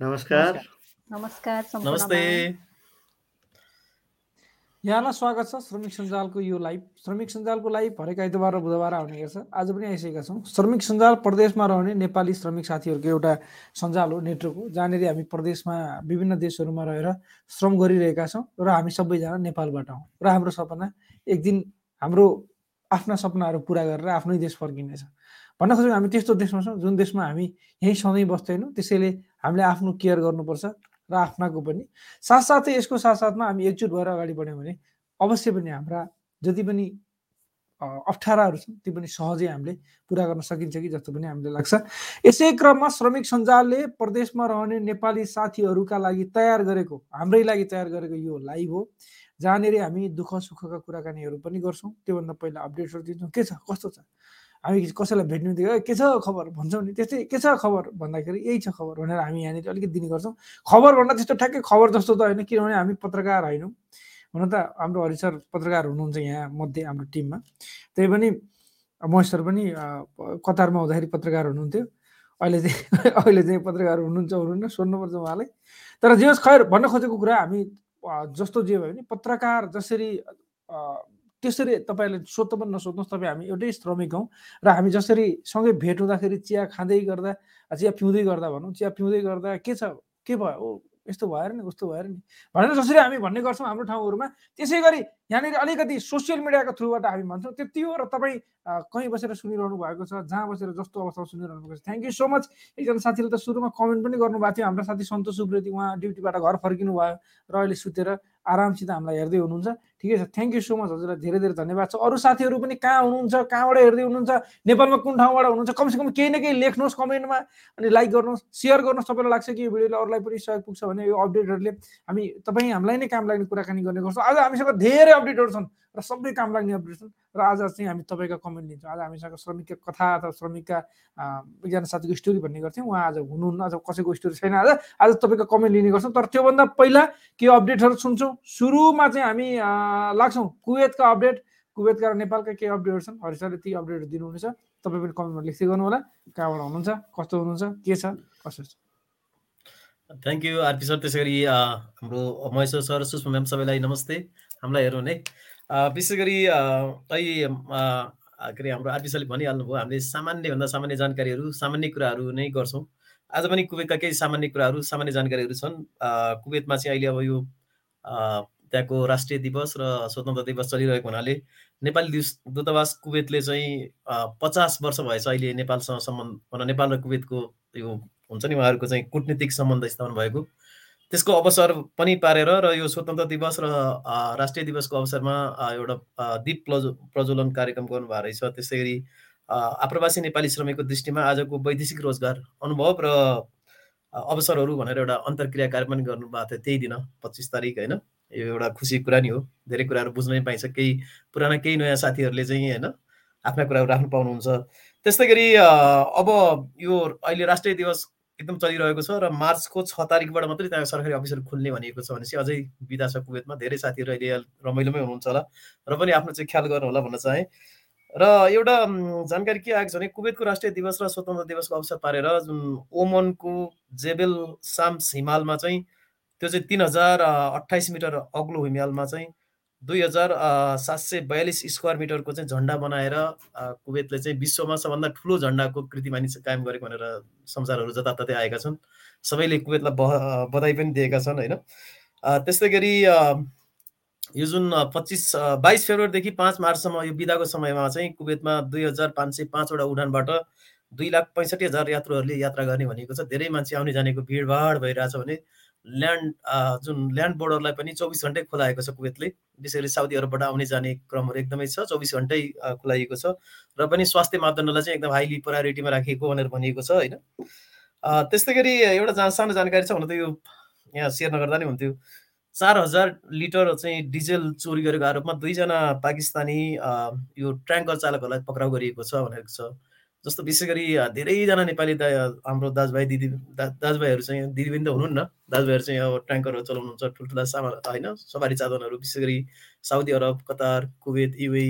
नमस्कार नमस्कार नमस्ते यहाँलाई स्वागत छ श्रमिक सञ्जालको यो लाइभ श्रमिक सञ्जालको लाइभ हरेक आइतबार र बुधबार आउने गर्छ आज पनि आइसकेका छौँ श्रमिक सञ्जाल प्रदेशमा रहने नेपाली श्रमिक साथीहरूको एउटा सञ्जाल हो नेटवर्क हो जहाँनिर हामी प्रदेशमा विभिन्न देशहरूमा रहेर श्रम गरिरहेका छौँ र हामी सबैजना नेपालबाट हौँ र हाम्रो सपना एक दिन हाम्रो आफ्ना सपनाहरू पुरा गरेर आफ्नै देश फर्किनेछ भन्न खोजेको हामी त्यस्तो देशमा छौँ जुन देशमा हामी यहीँ सधैँ बस्दैनौँ त्यसैले हामीले आफ्नो केयर गर्नुपर्छ र आफ्नाको पनि। साथसाथै यसको साथसाथमा हामी एकजुट भएर अगाडि बढ्यौँ भने अवश्य पनि हाम्रा जति पनि अप्ठ्याराहरू छन् ती पनि सहजै हामीले पुरा गर्न सकिन्छ कि जस्तो पनि हामीलाई लाग्छ। यसै क्रममा श्रमिक सञ्जालले प्रदेशमा रहने नेपाली साथीहरूका लागि तयार गरेको हाम्रै लागि तयार गरेको यो लाइभ हो। जहाँनिर हामी दुःख सुखका कुराकानीहरू पनि गर्छौँ। त्योभन्दा पहिला अपडेट्सहरू दिन्छौँ के छ? कस्तो छ? हामी कसैलाई भेट्नु दियो के छ खबर? भन्छौँ नि। त्यस्तै के छ खबर? भन्दाखेरि यही छ खबर। भनेर हामी यहाँनिर अलिकति दिने गर्छौँ। खबर भन्दा त्यस्तो ठ्याक्कै खबर जस्तो त होइन किनभने हामी पत्रकार होइनौँ। हुन त हाम्रो हरिसर पत्रकार हुनुहुन्छ यहाँ मध्ये हाम्रो टिममा। त्यही पनि महेश्वर पनि कतारमा हुँदाखेरि पत्रकार हुनुहुन्थ्यो। अहिले चाहिँ अहिले चाहिँ पत्रकार हुनुहुन्छ हुनुहुन्न सोध्नुपर्छ उहाँलाई। तर जे होस् खैर भन्न खोजेको कुरा हामी जस्तो जे भयो भने पत्रकार जसरी त्यसरी तपाईँहरूले सोध्नु पनि नसोध्नुहोस् तपाईँ हामी एउटै श्रमिक हौँ र हामी जसरी सँगै भेट हुँदाखेरि चिया खाँदै गर्दा चिया पिउँदै गर्दा भनौँ चिया पिउँदै गर्दा के छ के भयो यस्तो भएर नि उस्तो भएर नि भनेर जसरी हामी भन्ने गर्छौँ हाम्रो ठाउँहरूमा त्यसै गरी यहाँनिर अलिकति सोसियल मिडियाको थ्रुबाट हामी भन्छौँ त्यति हो र तपाईँ कहीँ बसेर सुनिरहनु भएको छ जहाँ बसेर जस्तो अवस्थामा सुनिरहनु भएको छ थ्याङ्क यू सो मच एकजना साथीले त सुरुमा कमेन्ट पनि गर्नुभएको थियो हाम्रो साथी सन्तोष सुब्रेती उहाँ ड्युटीबाट घर फर्किनु भयो र अहिले सुतेर आरामसित हामीलाई हेर्दै हुनुहुन्छ। ठिकै छ। थ्याङ्क यू सो मच हजुरलाई धेरै धेरै धन्यवाद छ। अरू साथीहरू पनि कहाँ हुनुहुन्छ कहाँबाट हेर्दै हुनुहुन्छ नेपालमा कुन ठाउँबाट हुनुहुन्छ कमसेकम केही न केही लेख्नुहोस् कमेन्टमा अनि लाइक गर्नुहोस् सेयर गर्नुहोस्। तपाईँलाई लाग्छ कि यो भिडियोले अरूलाई पनि सहयोग पुग्छ भने यो अपडेटहरूले हामी तपाईँ हामीलाई नै काम लाग्ने कुराकानी गर्ने गर्छौँ। आज हामीसँग धेरै अपडेटहरू छन् र सबै काम लाग्ने अपडेट छन् र आज चाहिँ हामी तपाईँको कमेन्ट लिन्छौँ। आज हामीसँग श्रमिकका कथा अथवा श्रमिकका एकजना साथीको स्टोरी भन्ने गर्थ्यौँ। उहाँ आज हुनुहुन्न आज कसैको स्टोरी छैन आज। आज तपाईँको कमेन्ट लिने गर्छौँ। तर त्योभन्दा पहिला के अपडेटहरू सुन्छौँ। सुरुमा चाहिँ हामी लाग्छौँ। कुवेतका अपडेट कुवेतका र नेपालका केही अपडेटहरू छन्? हरिसरले ती अपडेटहरू दिनुहुनेछ। तपाईँ पनि कमेन्टमा लेख्दै गर्नु होला कहाँबाट हुनुहुन्छ? कस्तो हुनुहुन्छ? के छ? कसो छ? थ्याङ्क यू आरपी सर त्यसै गरी हाम्रो महेश्वर सर सुषमा म्याम सबैलाई नमस्ते। हामीलाई हेर्नु भने विशेष गरी अहिले के अरे हाम्रो आरपी सरले भनिहाल्नुभयो हामीले सामान्यभन्दा सामान्य जानकारीहरू सामान्य कुराहरू नै गर्छौँ। आज पनि कुवेतका केही सामान्य कुराहरू सामान्य जानकारीहरू छन्। कुवेतमा चाहिँ अहिले अब यो त्यहाँको राष्ट्रिय दिवस र स्वतन्त्र दिवस चलिरहेको हुनाले नेपाली दूतावास कुवेतले चाहिँ पचास वर्ष भएछ अहिले नेपालसँग सम्बन्ध नेपाल र कुवेतको यो हुन्छ नि उहाँहरूको चाहिँ कुटनीतिक सम्बन्ध स्थापना भएको। त्यसको अवसर पनि पारेर र यो स्वतन्त्र दिवस र राष्ट्रिय दिवसको अवसरमा एउटा दीप प्रज्व प्रज्वलन कार्यक्रम गर्नुभएको रहेछ। त्यसै गरी आप्रवासी नेपाली श्रमिकको दृष्टिमा आजको वैदेशिक रोजगार अनुभव र अवसरहरू भनेर एउटा अन्तर्क्रिया कार्यक्रम पनि गर्नुभएको थियो त्यही दिन पच्चिस तारिक होइन? यो एउटा खुसी कुरा नि हो धेरै कुराहरू बुझ्नै पाइन्छ। केही पुराना केही नयाँ साथीहरूले चाहिँ होइन आफ्ना कुराहरू राख्नु पाउनुहुन्छ। त्यस्तै गरी अब यो अहिले राष्ट्रिय दिवस एकदम चलिरहेको छ र मार्चको छ तारिकबाट मात्रै त्यहाँ सरकारी अफिसहरू खुल्ने भनिएको छ भनेपछि अझै बिदा छ कुवेतमा धेरै साथीहरू अहिले रमाइलोमै हुनुहुन्छ होला। र पनि आफ्नो चाहिँ ख्याल गर्नु होला भन्न चाहेँ। र एउटा जानकारी के आएको छ भने कुवेतको राष्ट्रिय दिवस र स्वतन्त्र दिवसको अवसर पारेर जुन ओमनको जेबेल साम्स हिमालमा चाहिँ त्यो चाहिँ तिन हजार अठाइस मिटर अग्लो हिमालमा चाहिँ दुई हजार सात सय बयालिस स्क्वायर मिटरको चाहिँ झन्डा बनाएर कुवेतले चाहिँ विश्वमा सबभन्दा ठुलो झन्डाको कृतिमानी कायम गरेको भनेर संसारहरू जताततै आएका छन्। सबैले कुवेतलाई बधाई पनि दिएका छन् होइन? त्यस्तै गरी यो जुन पच्चिस बाइस फेब्रुअरीदेखि पाँच मार्चसम्म यो बिदाको समयमा चाहिँ कुवेतमा दुई हजार पाँच सय पाँचवटा उडानबाट दुई लाख पैँसठी हजार यात्रुहरूले यात्रा गर्ने भनेको छ। धेरै मान्छे आउने जानेको भिडभाड भइरहेछ भने ल्यान्ड जुन ल्यान्ड बोर्डरलाई पनि चौबिस घन्टै खोलाएको छ कुवेतले। विशेष गरी साउदी अरबबाट आउने जाने क्रमहरू एकदमै छ चौबिस घन्टै खुलाइएको छ र पनि स्वास्थ्य मापदण्डलाई चाहिँ एकदम हाइली प्रायोरिटीमा राखिएको भनेर भनिएको छ होइन? त्यस्तै गरी एउटा जहाँ सानो जानकारी छ हुन त यो यहाँ सेयर नगर्दा नै हुन्थ्यो। चार हजार लिटर चाहिँ डिजेल चोरी गरेको आरोपमा दुईजना पाकिस्तानी यो ट्याङ्कर चालकहरूलाई पक्राउ गरिएको छ भनेको छ। जस्तो विशेष गरी धेरैजना नेपाली दा हाम्रो दाजुभाइ दिदी दा दाजुभाइहरू चाहिँ दिदी पनि त हुनुहुन्न। दाजुभाइहरू चाहिँ अब ट्याङ्करहरू चलाउनुहुन्छ ठुल्ठुला सामान होइन सवारी चादनहरू विशेष गरी Saudi Arab Qatar Kuwait UAE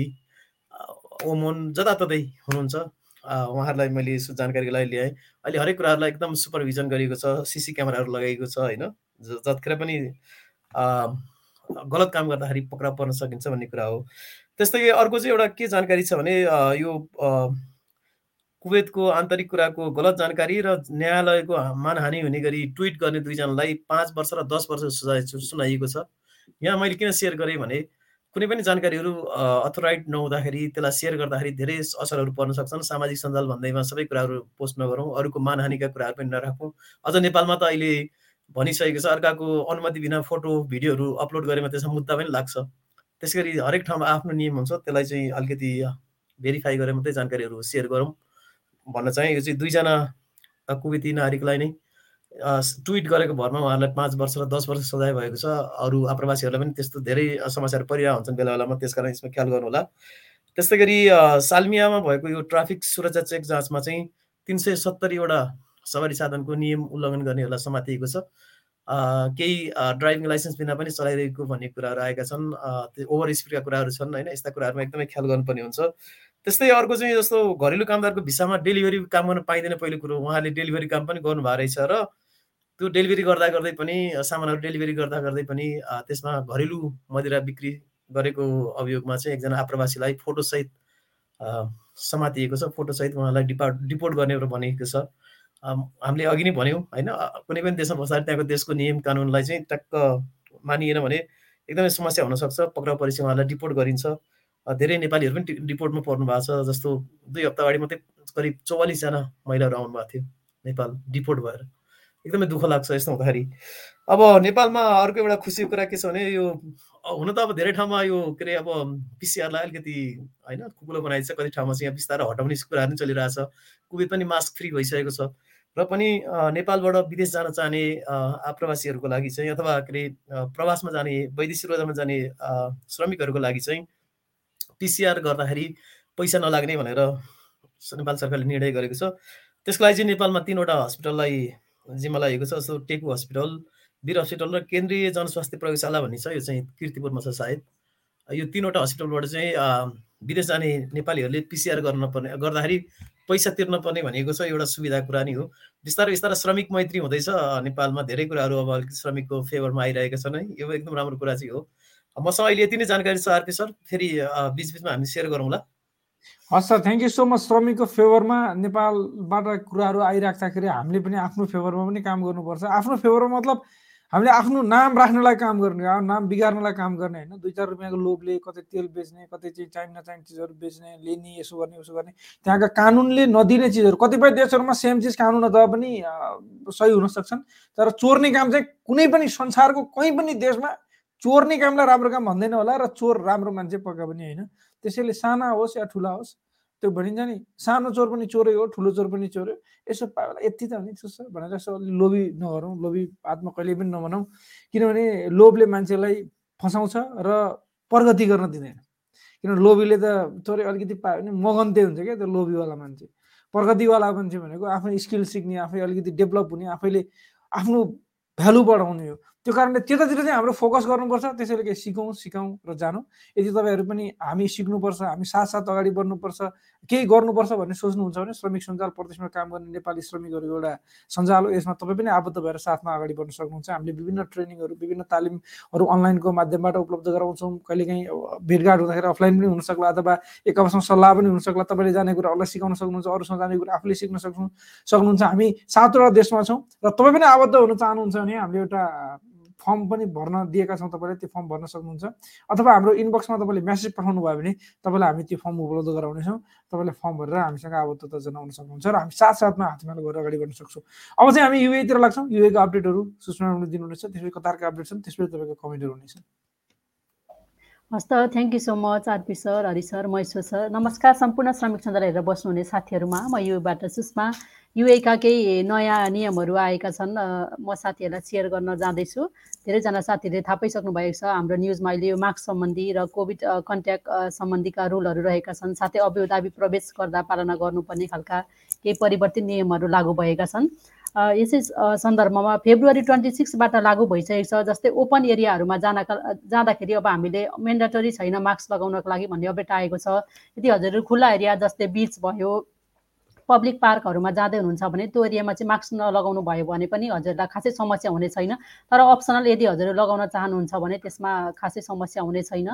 Oman जताततै हुनुहुन्छ। उहाँहरूलाई मैले यसो जानकारीको लागि ल्याएँ। अहिले हरेक कुराहरूलाई एकदम सुपरभिजन गरिएको छ सिसी क्यामेराहरू लगाइएको छ होइन। जतिखेर पनि गलत काम गर्दाखेरि पक्रा पर्न सकिन्छ भन्ने कुरा हो। त्यस्तै अर्को चाहिँ एउटा के जानकारी छ भने यो कुवेतको आन्तरिक कुराको गलत जानकारी र न्यायालयको मानहानि हुने गरी ट्विट गर्ने दुईजनालाई पाँच वर्ष र दस वर्ष सजाय सुनाइएको छ। यहाँ मैले किन सेयर गरेँ भने कुनै पनि जानकारीहरू अथोराइट नहुँदाखेरि त्यसलाई सेयर गर्दाखेरि धेरै असरहरू पर्न सक्छन्। सामाजिक सञ्जाल भन्दैमा सबै कुराहरू पोस्ट नगरौँ अरूको मानहानिका कुराहरू पनि नराखौँ। अझ नेपालमा त अहिले भनिसकेको छ अर्काको अनुमति बिना फोटो भिडियोहरू अपलोड गरेमा त्यसमा मुद्दा पनि लाग्छ। त्यस गरी हरेक ठाउँमा आफ्नो नियम हुन्छ त्यसलाई चाहिँ अलिकति भेरिफाई गरेर मात्रै जानकारीहरू सेयर गरौँ। भन्न चाहेँ यो चाहिँ दुईजना कुवेती नागरिकलाई नै ट्विट गरेको भरमा उहाँहरूलाई पाँच वर्ष र दस वर्ष सजाय भएको छ। अरू आप्रवासीहरूलाई पनि त्यस्तो धेरै समस्याहरू परिरहेको हुन्छन् बेला बेलामा त्यस कारण यसमा ख्याल गर्नु होला। त्यस्तै गरी सालमियामा भएको यो ट्राफिक सुरक्षा चेक जाँचमा चाहिँ तिन सय सत्तरीवटा सवारी साधनको नियम उल्लङ्घन गर्नेहरूलाई समातिएको छ। केही ड्राइभिङ लाइसेन्स बिना पनि चलाइरहेको भन्ने कुराहरू आएका छन्। ओभर स्पिडका कुराहरू छन् होइन? यस्ता कुराहरूमा एकदमै ख्याल गर्नुपर्ने हुन्छ। त्यस्तै अर्को चाहिँ जस्तो घरेलु कामदारको भिसामा डेलिभरी काम गर्न पाइँदैन पहिलो कुरो। उहाँले डेलिभरी काम पनि गर्नुभएको रहेछ र त्यो डेलिभरी गर्दा गर्दै पनि सामानहरू डेलिभरी गर्दा गर्दै पनि त्यसमा घरेलु मदिरा बिक्री गरेको अभियोगमा चाहिँ एकजना आप्रवासीलाई फोटोसहित समातिएको छ। फोटोसहित उहाँलाई डिपार्ट डिपोर्ट गर्ने भनेको छ। हामीले अघि नै भन्यौँ होइन? कुनै पनि देशमा बस्दाखेरि त्यहाँको देशको नियम कानुनलाई चाहिँ ट्याक्क मानिएन भने एकदमै समस्या हुनसक्छ। पक्राउ परेपछि उहाँलाई डिपोर्ट गरिन्छ। धेरै नेपालीहरू पनि रिपोर्टमा पर्नु भएको छ जस्तो दुई हप्ता अगाडि मात्रै करिब चौवालिसजना महिलाहरू आउनुभएको थियो नेपाल डिपोर्ट भएर। एकदमै दुःख लाग्छ यस्तो हुँदाखेरि। अब नेपालमा अर्को एउटा खुसीको कुरा के छ भने यो हुन त अब धेरै ठाउँमा यो के अरे अब पिसिआरलाई अलिकति होइन कुकुलो बनाइन्छ कति ठाउँमा चाहिँ यहाँ बिस्तारै हटाउने कुराहरू पनि चलिरहेछ। कुवेत पनि मास्क फ्री भइसकेको छ। र पनि नेपालबाट विदेश जान चाहने आप्रवासीहरूको लागि चाहिँ अथवा के अरे प्रवासमा जाने वैदेशिक रोजगारमा जाने श्रमिकहरूको लागि चाहिँ पिसिआर गर्दाखेरि पैसा नलाग्ने भनेर नेपाल सरकारले निर्णय गरेको छ। त्यसको लागि चाहिँ नेपालमा तिनवटा हस्पिटललाई जिम्मा लागेको छ जस्तो टेकु हस्पिटल वीर हस्पिटल र केन्द्रीय जनस्वास्थ्य प्रयोगशाला भन्ने छ यो चाहिँ किर्तिपुरमा छ सायद। यो तिनवटा हस्पिटलबाट चाहिँ विदेश जाने नेपालीहरूले पिसिआर गर्न पर्ने गर्दाखेरि पैसा तिर्न पर्ने भनेको छ एउटा सुविधा कुरा नि हो। बिस्तारै बिस्तारै श्रमिक मैत्री हुँदैछ नेपालमा धेरै कुराहरू अब श्रमिकको फेभरमा आइरहेका छन् है। यो एकदम राम्रो कुरा चाहिँ हो। मसँग अहिले यति नै जानकारी छ आरपी सर फेरि बिचबिचमा हामी सेयर गरौँला हस् sir thank you so much श्रमिकको फेभरमा नेपालबाट कुराहरू आइराख्दाखेरि हामीले पनि आफ्नो फेभरमा पनि काम गर्नुपर्छ। आफ्नो फेभरमा मतलब हामीले आफ्नो नाम राख्नलाई काम गर्ने नाम बिगार्नलाई काम गर्ने होइन। दुई चार रुपियाँको लोभले कतै तेल बेच्ने कतै चाहिँ चाहिने नचाहिने चिजहरू बेच्ने लिने यसो गर्ने उसो गर्ने त्यहाँका कानुनले नदिने चिजहरू कतिपय देशहरूमा सेम चिज कानुन नदिए पनि सही हुन सक्छन्। तर चोर्ने काम चाहिँ कुनै पनि संसारको कहीँ पनि देशमा चोर्ने कामलाई राम्रो काम भन्दैन होला र चोर राम्रो मान्छे पक्का पनि होइन। त्यसैले साना होस् या ठुला होस् त्यो भनिन्छ नि सानो चोर पनि चोरै हो ठुलो चोर पनि चोरै यसो पायो यति त नि छ भनेर यसो लोभी नगरौँ लोभी आत्मा कहिले पनि नभनौँ किनभने लोभले मान्छेलाई फसाउँछ र प्रगति गर्न दिँदैन। किनभने लोभीले त थोरै अलिकति पायो भने मगन्ते हुन्छ क्या त्यो लोभीवाला मान्छे। प्रगतिवाला मान्छे भनेको आफै स्किल सिक्ने आफै अलिकति डेभलप हुने आफैले आफ्नो भ्यालु बढाउने हो। त्यो कारणले त्यतातिर चाहिँ हाम्रो फोकस गर्नुपर्छ त्यसैले केही सिकौँ सिकाउँ र जानौँ। यदि तपाईँहरू पनि हामी सिक्नुपर्छ हामी साथ साथ अगाडि बढ्नुपर्छ केही गर्नुपर्छ भन्ने सोच्नुहुन्छ भने श्रमिक सञ्जाल प्रदेशमा काम गर्ने नेपाली श्रमिकहरूको एउटा सञ्जाल हो। यसमा तपाईँ पनि आबद्ध भएर साथमा अगाडि बढ्न सक्नुहुन्छ। हामीले विभिन्न ट्रेनिङहरू विभिन्न तालिमहरू अनलाइनको माध्यमबाट उपलब्ध गराउँछौँ। कहिलेकाहीँ भेटघाट हुँदाखेरि अफलाइन पनि हुनसक्ला अथवा एक आपसमा सल्लाह पनि हुनसक्ला। तपाईँले जाने कुरा अरूलाई सिकाउन सक्नुहुन्छ अरूसँग जाने कुरा आफूले सिक्न सक्नु सक्नुहुन्छ। हामी सातवटा देशमा छौँ र तपाईँ पनि आबद्ध हुन चाहनुहुन्छ भने हामीले एउटा फर्म पनि भर्न दिएका छौँ तपाईँले त्यो फर्म भर्न सक्नुहुन्छ। अथवा हाम्रो इनबक्समा तपाईँले मेसेज पठाउनु भयो भने तपाईँलाई हामी त्यो फर्म उपलब्ध गराउनेछौँ। तपाईँले फर्म भरेर हामीसँग आबद्धता जनाउन सक्नुहुन्छ र हामी साथसाथमा हातमा गएर अगाडि बढ्न सक्छौँ। अब चाहिँ हामी युएतिर लाग्छौँ। युएको अपडेटहरू सूचना दिनुहुनेछ। त्यसपछि कतारका अपडेट छन्। त्यसपछि तपाईँको कमेन्टहरू हुनेछ। हस् त thank you so much RP sir Hari sir Maheshwar sir. नमस्कार सम्पूर्ण श्रमिक सञ्जाल हेरेर बस्नुहुने साथीहरूमा म युबाट सुषमा। युएका केही नयाँ नियमहरू आएका छन् म साथीहरूलाई सेयर गर्न जाँदैछु। धेरैजना साथीहरूले थाहा पाइसक्नु भएको छ हाम्रो न्युजमा अहिले यो मास्क सम्बन्धी र कोभिड कन्ट्याक्ट सम्बन्धीका रुलहरू रहेका छन्। साथै अभियोदाबी प्रवेश गर्दा पालना गर्नुपर्ने खालका केही परिवर्तित नियमहरू लागू भएका छन्। यसै सन्दर्भमा फेब्रुअरी ट्वेन्टी सिक्सबाट लागू भइसकेको छ जस्तै ओपन एरियाहरूमा जानका जाँदाखेरि अब हामीले मेन्डेटरी छैन मास्क लगाउनको लागि भन्ने अपडेट आएको छ। यदि हजुरहरू खुल्ला एरिया जस्तै बिच भयो पब्लिक पार्कहरूमा जाँदै हुनुहुन्छ भने त्यो एरियामा चाहिँ मास्क नलगाउनु भयो भने पनि हजुरलाई खासै समस्या हुने छैन। तर अप्सनल यदि हजुरले लगाउन चाहनुहुन्छ भने त्यसमा खासै समस्या हुने छैन।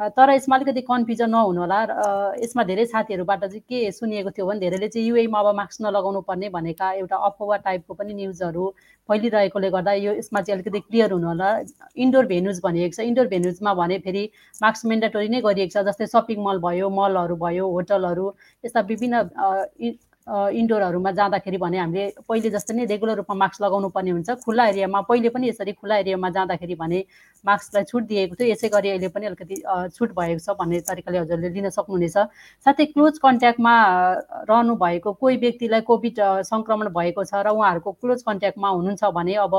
तर यसमा अलिकति कन्फ्युजन नहुनु होला यसमा धेरै साथीहरूबाट चाहिँ के सुनिएको थियो भने धेरैले चाहिँ युएमा अब मास्क नलगाउनु पर्ने भनेका एउटा अफवा टाइपको पनि न्युजहरू फैलिरहेकोले गर्दा यो यसमा चाहिँ अलिकति क्लियर हुनु होला इन्डोर भेन्युज भनिएको छ। इन्डोर भेन्युजमा भने फेरि मास्क मेन्डेटोरी नै गरिएको छ जस्तै सपिङ मल भयो मलहरू भयो होटलहरू यस्ता विभिन्न इन्डोरहरूमा जाँदाखेरि भने हामीले पहिले जस्तै नै रेगुलर रूपमा मास्क लगाउनु पर्ने हुन्छ। खुल्ला एरियामा पहिले पनि यसरी खुल्ला एरियामा जाँदाखेरि भने मास्कलाई छुट दिएको थियो। यसै गरी अहिले पनि अलिकति छुट भएको छ भन्ने तरिकाले हजुरले लिन सक्नुहुनेछ। साथै क्लोज कन्ट्याक्टमा रहनु भएको कोही व्यक्तिलाई कोभिड सङ्क्रमण भएको छ र उहाँहरूको क्लोज कन्ट्याक्टमा हुनुहुन्छ भने अब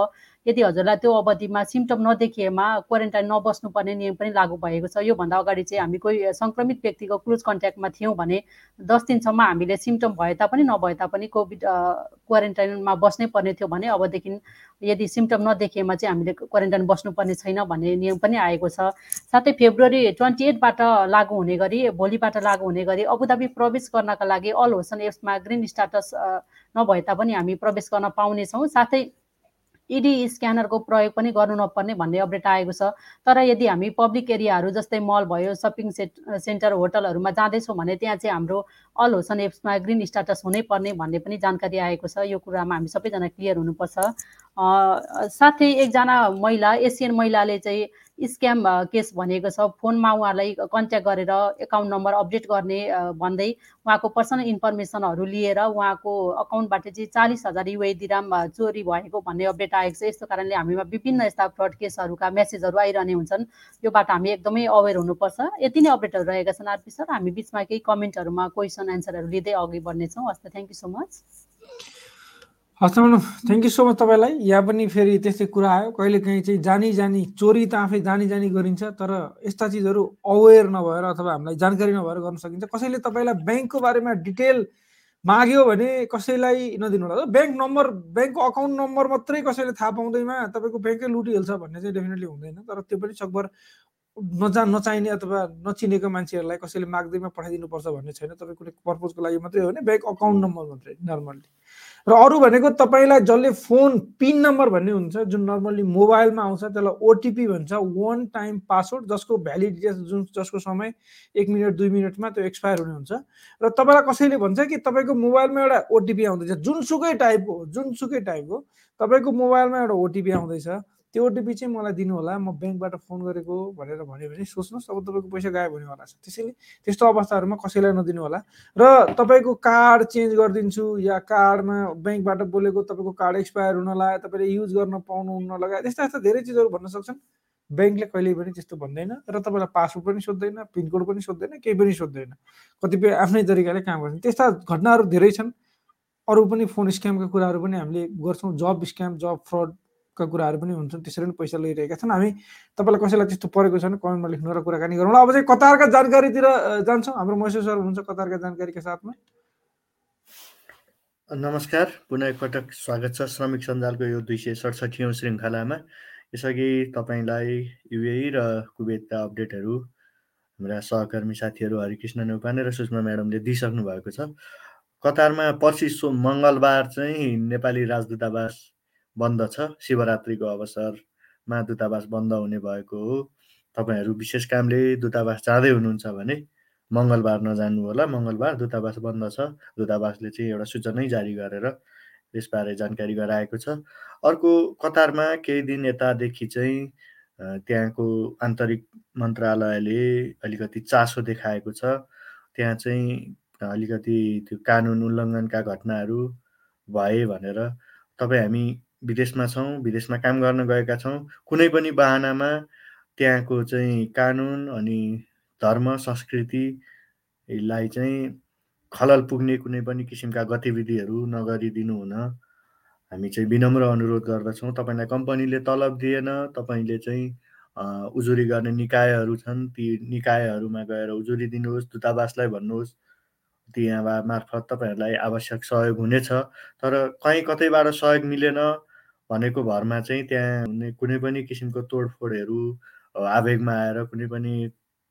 यदि हजुरलाई त्यो अवधिमा सिम्टम नदेखिएमा क्वारेन्टाइन नबस्नुपर्ने नियम पनि लागू भएको छ। योभन्दा अगाडि चाहिँ हामी कोही सङ्क्रमित व्यक्तिको क्लोज कन्ट्याक्टमा थियौँ भने दस दिनसम्म हामीले सिम्टम भए तापनि नभए तापनि कोभिड क्वारेन्टाइनमा बस्नै पर्ने थियो भने अबदेखि यदि सिम्टम नदेखिएमा चाहिँ हामीले क्वारेन्टाइन बस्नुपर्ने छैन भन्ने नियम पनि आएको छ। साथै फेब्रुअरी ट्वेन्टी एटबाट लागू हुने गरी भोलिबाट लागू हुने गरी अबुधाबी प्रवेश गर्नका लागि अल होसन एप्समा ग्रिन स्टाटस नभए तापनि हामी प्रवेश गर्न पाउनेछौँ। साथै इडी स्क्यानरको प्रयोग पनि गर्नु नपर्ने भन्ने अपडेट आएको छ। तर यदि हामी पब्लिक एरियाहरू जस्तै मल भयो सपिङ सेट सेन्टर होटलहरूमा जाँदैछौँ भने त्यहाँ चाहिँ हाम्रो अल होसन एप्समा ग्रिन स्टाटस हुनै पर्ने भन्ने पनि जानकारी आएको छ। यो कुरामा हामी सबैजना क्लियर हुनुपर्छ। साथै एकजना महिला एसियन महिलाले चाहिँ स्क्याम केस भनेको छ। फोनमा उहाँलाई कन्ट्याक्ट गरेर एकाउन्ट नम्बर अपडेट गर्ने भन्दै उहाँको पर्सनल इन्फर्मेसनहरू लिएर उहाँको अकाउन्टबाट चाहिँ चालिस हजार युए दिराम चोरी भएको भन्ने अपडेट आएको छ। यस्तो कारणले हामीमा विभिन्न यस्ता फ्रड केसहरूका मेसेजहरू आइरहने हुन्छन्। योबाट हामी एकदमै अवेर हुनुपर्छ। यति नै अपडेटहरू रहेका छन् आरपी सर। हामी बिचमा केही कमेन्टहरूमा क्वेसन एन्सरहरू लिँदै अघि बढ्नेछौँ। हस् त थ्याङ्क यू सो मच। हस् थ्याङ्क यू सो मच तपाईँलाई। यहाँ पनि फेरि त्यस्तै कुरा आयो। कहिले काहीँ चाहिँ जानी जानी चोरी त आफै जानी जानी गरिन्छ तर यस्ता चिजहरू अवेर नभएर अथवा हामीलाई जानकारी नभएर गर्न सकिन्छ। कसैले तपाईँलाई ब्याङ्कको बारेमा डिटेल माग्यो भने कसैलाई नदिनु होला। ब्याङ्क नम्बर ब्याङ्कको अकाउन्ट नम्बर मात्रै कसैले थाहा पाउँदैमा तपाईँको ब्याङ्कै लुटिहाल्छ भन्ने चाहिँ डेफिनेटली हुँदैन। तर त्यो पनि सकभर नजा नचाहिने अथवा नचिनेको मान्छेहरूलाई कसैले माग्दैमा पठाइदिनुपर्छ भन्ने छैन। तपाईँ कुनै पर्पजको लागि मात्रै हो भने ब्याङ्क अकाउन्ट नम्बर मात्रै नर्मल्ली र अरू भनेको तपाईँलाई जसले फोन पिन नम्बर भन्ने हुन्छ जुन नर्मल्ली मोबाइलमा आउँछ त्यसलाई ओटिपी भन्छ वान टाइम पासवर्ड जसको भ्यालिडिटी जुन जसको समय एक मिनट दुई मिनटमा त्यो एक्सपायर हुने हुन्छ। र तपाईँलाई कसैले भन्छ कि तपाईँको मोबाइलमा एउटा ओटिपी आउँदैछ जुनसुकै टाइपको जुनसुकै टाइपको तपाईँको मोबाइलमा एउटा ओटिपी आउँदैछ। त्यो ओटिपी चाहिँ मलाई दिनु होला। म ब्याङ्कबाट फोन गरेको भनेर भन्यो भने सोच्नुहोस् अब तपाईँको पैसा गायब हुनेवाला छ त्यसैले त्यस्तो अवस्थाहरूमा कसैलाई नदिनु होला। र तपाईँको कार्ड चेन्ज गरिदिन्छु या कार्डमा ब्याङ्कबाट बोलेको तपाईँको कार्ड एक्सपायर हुन लगायो तपाईँले युज गर्न पाउनु हुन लगायो त्यस्ता यस्ता धेरै चिजहरू भन्न सक्छन्। ब्याङ्कले कहिले पनि त्यस्तो भन्दैन र तपाईँलाई पासवर्ड पनि सोध्दैन पिनकोड पनि सोध्दैन केही पनि सोध्दैन। कतिपय आफ्नै तरिकाले काम गर्छन्। त्यस्ता घटनाहरू धेरै छन्। अरू पनि फोन स्क्यामका कुराहरू पनि हामीले गर्छौँ। जब स्क्याम जब फ्रड का कुराहरू पनि हुन्छन् त्यसरी पनि पैसा लिइरहेका छन्। हामी तपाईँलाई कसैलाई त्यस्तो परेको छैन कमेन्टमा लेख्नु र कुराकानी गरौँ अब चाहिँ कतारका जानकारीतिर जान्छौँ। हाम्रो मैसो सर हुनुहुन्छ कतारका जानकारीका साथमा। नमस्कार। पुनः एकपटक स्वागत छ। श्रमिक सञ्जालको यो दुई सय सडसठीौँ श्रृङ्खलामा। यसअघि तपाईँलाई युए र कुवेतका अपडेटहरू हाम्रा सहकर्मी साथीहरू हरिकृष्ण नेउपाने र सुषमा म्याडमले दिइसक्नु भएको छ। कतारमा पर्सि सो मङ्गलबार चाहिँ नेपाली राजदूतावास बन्द छ। शिवरात्रिको अवसरमा दूतावास बन्द हुने भएको हो। तपाईँहरू विशेष कामले दूतावास जाँदै हुनुहुन्छ भने मङ्गलबार नजानु होला। मङ्गलबार दूतावास बन्द छ। दूतावासले चाहिँ एउटा सूचनै जारी गरेर यसबारे जानकारी गराएको छ। अर्को कतारमा केही दिन यतादेखि चाहिँ त्यहाँको आन्तरिक मन्त्रालयले अलिकति चासो देखाएको छ। त्यहाँ चाहिँ अलिकति त्यो कानुन उल्लङ्घनका घटनाहरू भए भनेर तपाईँ हामी विदेशमा छौँ विदेशमा काम गर्न गएका छौँ। कुनै पनि बाहनामा त्यहाँको चाहिँ कानुन अनि धर्म संस्कृतिलाई चाहिँ खलल पुग्ने कुनै पनि किसिमका गतिविधिहरू नगरिदिनु हुन हामी चाहिँ विनम्र अनुरोध गर्दछौँ। तपाईँलाई कम्पनीले तलब दिएन तपाईँले चाहिँ उजुरी गर्ने निकायहरू छन् ती निकायहरूमा गएर उजुरी दिनुहोस् दूतावासलाई भन्नुहोस् ती यहाँ मार्फत तपाईँहरूलाई आवश्यक सहयोग हुनेछ। तर कहीँ कतैबाट सहयोग मिलेन भनेको भरमा चाहिँ त्यहाँ कुनै पनि किसिमको तोडफोडहरू आवेगमा आएर कुनै पनि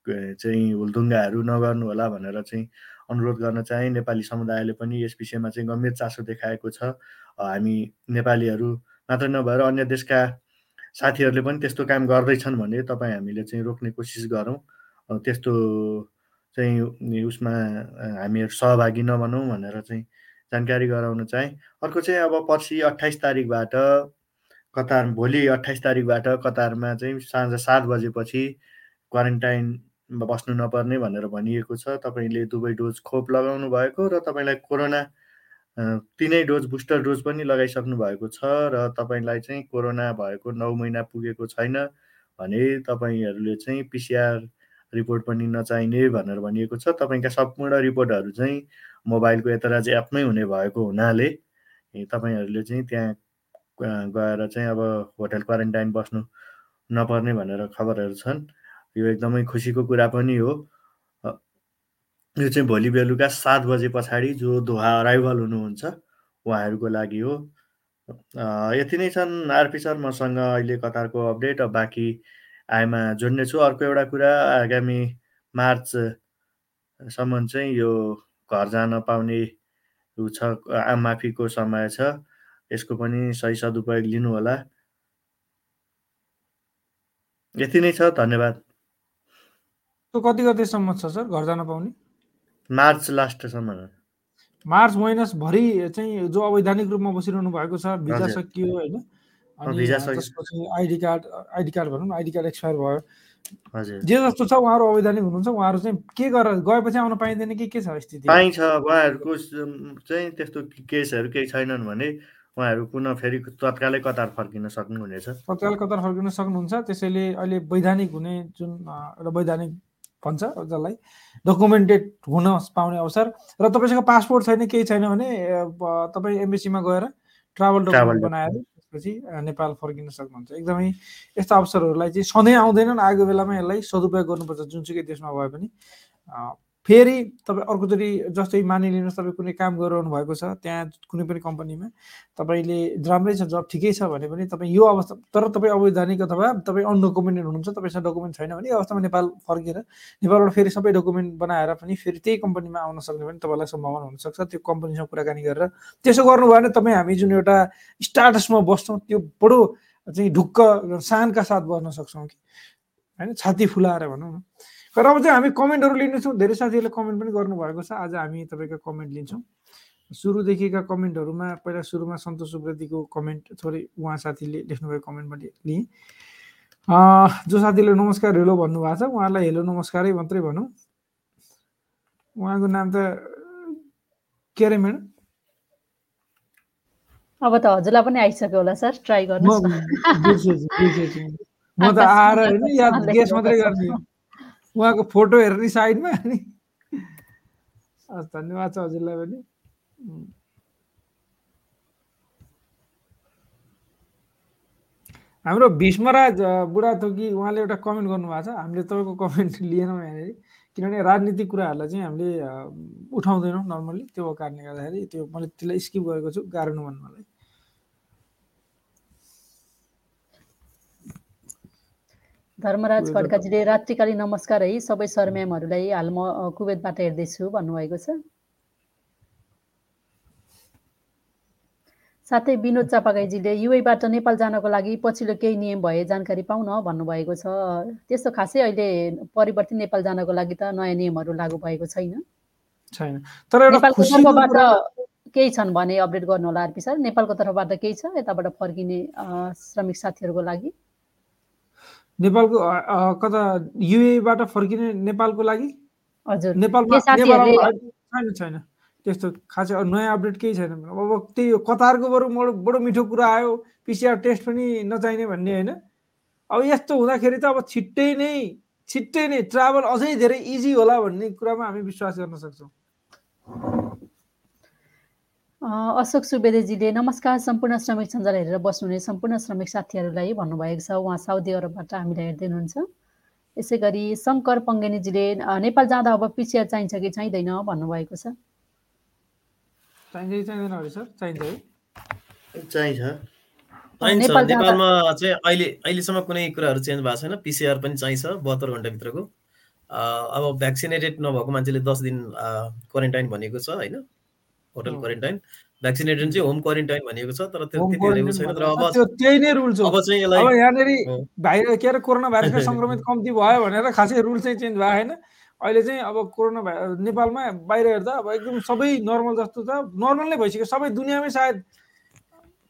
चाहिँ हुलदुङ्गाहरू नगर्नु होला भनेर चाहिँ अनुरोध गर्न चाहे। नेपाली समुदायले पनि यस विषयमा चाहिँ गम्भीर चासो देखाएको छ। हामी नेपालीहरू मात्र नभएर अन्य देशका साथीहरूले पनि त्यस्तो काम गर्दैछन् भने तपाईँ हामीले चाहिँ रोक्ने कोसिस गरौँ। त्यस्तो चाहिँ उसमा हामीहरू सहभागी नबनौँ भनेर चाहिँ जानकारी गराउन चाहेँ। अर्को चाहिँ अब पर्सि अठाइस तारिकबाट कतार भोलि अठाइस तारिकबाट कतारमा चाहिँ साँझ सात बजेपछि क्वारेन्टाइनमा बस्नु नपर्ने भनेर भनिएको छ। तपाईँले दुवै डोज खोप लगाउनु भएको र तपाईँलाई कोरोना तिनै डोज बुस्टर डोज पनि लगाइसक्नु भएको छ र तपाईँलाई चाहिँ कोरोना भएको नौ महिना पुगेको छैन भने तपाईँहरूले चाहिँ पिसिआर रिपोर्ट पनि नचाहिने भनेर भनिएको छ। तपाईँका सम्पूर्ण रिपोर्टहरू चाहिँ मोबाइलको यतराज एपमै हुने भएको हुनाले तपाईँहरूले चाहिँ त्यहाँ गएर चाहिँ अब होटल क्वारेन्टाइन बस्नु नपर्ने भनेर खबरहरू छन्। यो एकदमै खुसीको कुरा पनि हो। यो चाहिँ भोलि बेलुका सात बजे पछाडि जो दोहा अराइभल हुनुहुन्छ उहाँहरूको लागि हो। यति नै छन् आरपी सर मसँग अहिले कतारको अपडेट। बाँकी आएमा जोड्ने छु अर्को एउटा कुरा आगामी मार्चसम्म चाहिँ यो घर जान पाउने छ माफीको समय छ। यसको पनि सही सदुपयोग लिनु होला यति नै छ धन्यवाद। कति गतेसम्म छ सर घर जान पाउने? मार्च लास्टसम्म मार्च महिनाभरि चाहिँ जो अवैधानिक रूपमा बसिरहनु भएको छ भिजा सकियो होइन? अनि त्यसपछि आइडी कार्ड आइडी कार्ड भनौँ आइडी कार्ड एक्सपायर भयो। जे जस्तो छ उहाँहरू अवैधानिक हुनुहुन्छ उहाँहरू चाहिँ के गरेर गएपछि आउन पाइँदैन कि के छ स्थिति? पाइन्छ उहाँहरूको चाहिँ त्यस्तो केसहरू केही छैनन् भने उहाँहरू पुनः फेरि तत्कालै कतार फर्किन सक्नुहुनेछ। तत्काल कतार फर्किन सक्नुहुन्छ त्यसैले अहिले वैधानिक हुने जुन एउटा वैधानिक भन्छ जसलाई डकुमेन्टेड हुन पाउने अवसर र तपाईँसँग पासपोर्ट छैन केही छैन भने तपाईँ एमबिसीमा गएर ट्राभल डकुमेन्ट। बनाएर त्यसपछि नेपाल फर्किन सक्नुहुन्छ। एकदमै यस्ता अवसरहरूलाई चाहिँ सधैँ आउँदैनन् आएको बेलामा यसलाई सदुपयोग गर्नुपर्छ जुनसुकै देशमा भए पनि। फेरि तपाईँ अर्कोचोटि जस्तै मानिलिनुहोस् तपाईँ कुनै काम गरिरहनु भएको छ त्यहाँ कुनै पनि कम्पनीमा तपाईँले राम्रै छ जब ठिकै छ भने पनि तपाईँ यो अवस्था तर तपाईँ अवैधानिक अथवा तपाईँ अनडकुमेन्टेड हुनुहुन्छ तपाईँसँग डकुमेन्ट छैन भने यो अवस्थामा नेपाल फर्केर नेपालबाट फेरि सबै डकुमेन्ट बनाएर पनि फेरि त्यही कम्पनीमा आउन सक्ने पनि तपाईँलाई सम्भावना हुनसक्छ। त्यो कम्पनीसँग कुराकानी गरेर त्यसो गर्नुभयो भने तपाईँ हामी जुन एउटा स्टाटसमा बस्छौँ त्यो बडो चाहिँ ढुक्क सानका साथ बस्न सक्छौँ कि। होइन छाती फुलाएर भनौँ न। तर अब चाहिँ हामी कमेन्टहरू लिनेछौँ। धेरै साथीहरूले कमेन्ट पनि गर्नुभएको छ। आज हामी तपाईँको कमेन्ट लिन्छौँ। सुरुदेखिका कमेन्टहरूमा पहिला सुरुमा सन्तोष सुब्रतीको कमेन्ट थोरै उहाँ साथीले लेख्नुभएको कमेन्ट पनि लिएँ जो साथीले नमस्कार हेलो भन्नुभएको छ उहाँलाई हेलो नमस्कारै मात्रै भनौँ। उहाँको नाम त के अरे म्याडम? अब त हजुरलाई पनि आइसक्यो होला सर ट्राई गर्नु म त आएर होइन याद गेस मात्रै गर्ने। उहाँको फोटो हेर्ने साइडमा अनि हस् धन्यवाद छ हजुरलाई पनि। हाम्रो भीष्मराज बुढाथोकी उहाँले एउटा कमेन्ट गर्नुभएको छ। हामीले तपाईँको कमेन्ट लिएनौँ यहाँनिर। किनभने राजनीतिक कुराहरूलाई चाहिँ हामीले उठाउँदैनौँ नर्मल्ली त्यो कारणले गर्दाखेरि त्यो मैले त्यसलाई स्किप गरेको छु गाह्रो नभन्नु मलाई। धर्मराज खड्काजीले रात्रिकालीन नमस्कार है। सबै सर म्यामहरूलाई हाल म कुवेतबाट हेर्दैछु भन्नुभएको छ। साथै विनोद चापागाईजीले युएबाट नेपाल जानको लागि पछिल्लो केही नियम भए जानकारी पाउन भन्नुभएको छ। त्यस्तो खासै अहिले परिवर्तित नेपाल जानको लागि त नयाँ नियमहरू लागू भएको छैन। छैन। तर नेपालको तर्फबाट केही छन् भने अपडेट गर्नु होला आरपी सर। नेपालको तर्फबाट केही छ? यताबाट फर्किने श्रमिक साथीहरूको लागि। नेपालको कता युएबाट फर्किने नेपालको लागि? हजुर। नेपालमा छैन छैन। त्यस्तो खासै नयाँ अपडेट केही छैन। अब त्यही कतारको बरु बडो मिठो कुरा आयो पिसिआर टेस्ट पनि नचाहिने भन्ने होइन। अब यस्तो हुँदाखेरि त अब छिट्टै नै छिट्टै नै ट्राभल अझै धेरै इजी होला भन्ने कुरामा हामी विश्वास गर्न सक्छौँ। अशोक सुवेदेजीले नमस्कार सम्पूर्ण श्रमिक सञ्जाल हेरेर बस्नुहुने सम्पूर्ण श्रमिक साथीहरूलाई भन्नुभएको छ। उहाँ साउदी अरबबाट हामीलाई हेर्दै हुनुहुन्छ यसै गरी शङ्कर पङ्गेनीजीले नेपाल जाँदा अब पिसिआर चाहिन्छ कि चाहिँदैन भन्नुभएको छ। नेपालमा चाहिँ अहिले अहिलेसम्म कुनै कुराहरू चेन्ज भएको छैन। पिसिआर पनि चाहिन्छ बहत्तर घन्टाभित्रको। अब भ्याक्सिनेटेड नभएको मान्छेले दस दिन क्वारेन्टाइन भनेको छ होइन? होटल क्वारेन्टाइन भ्याक्सिनेटेड चाहिँ होम क्वारेन्टाइन भनेको छ तर त्यति छैन तर अब त्यो त्यही नै रुल्स हो। अब चाहिँ अब यसलाई यहाँनिर हो। भाइरस के अरे कोरोना भाइरसका सङ्क्रमित कम्ती भयो भनेर खासै रुल चाहिँ चेन्ज भएको छैन अहिले चाहिँ अब कोरोना भाइ नेपालमा बाहिर हेर्दा अब एकदम सबै नर्मल जस्तो छ। नर्मल नै भइसक्यो। सबै दुनियाँमै सायद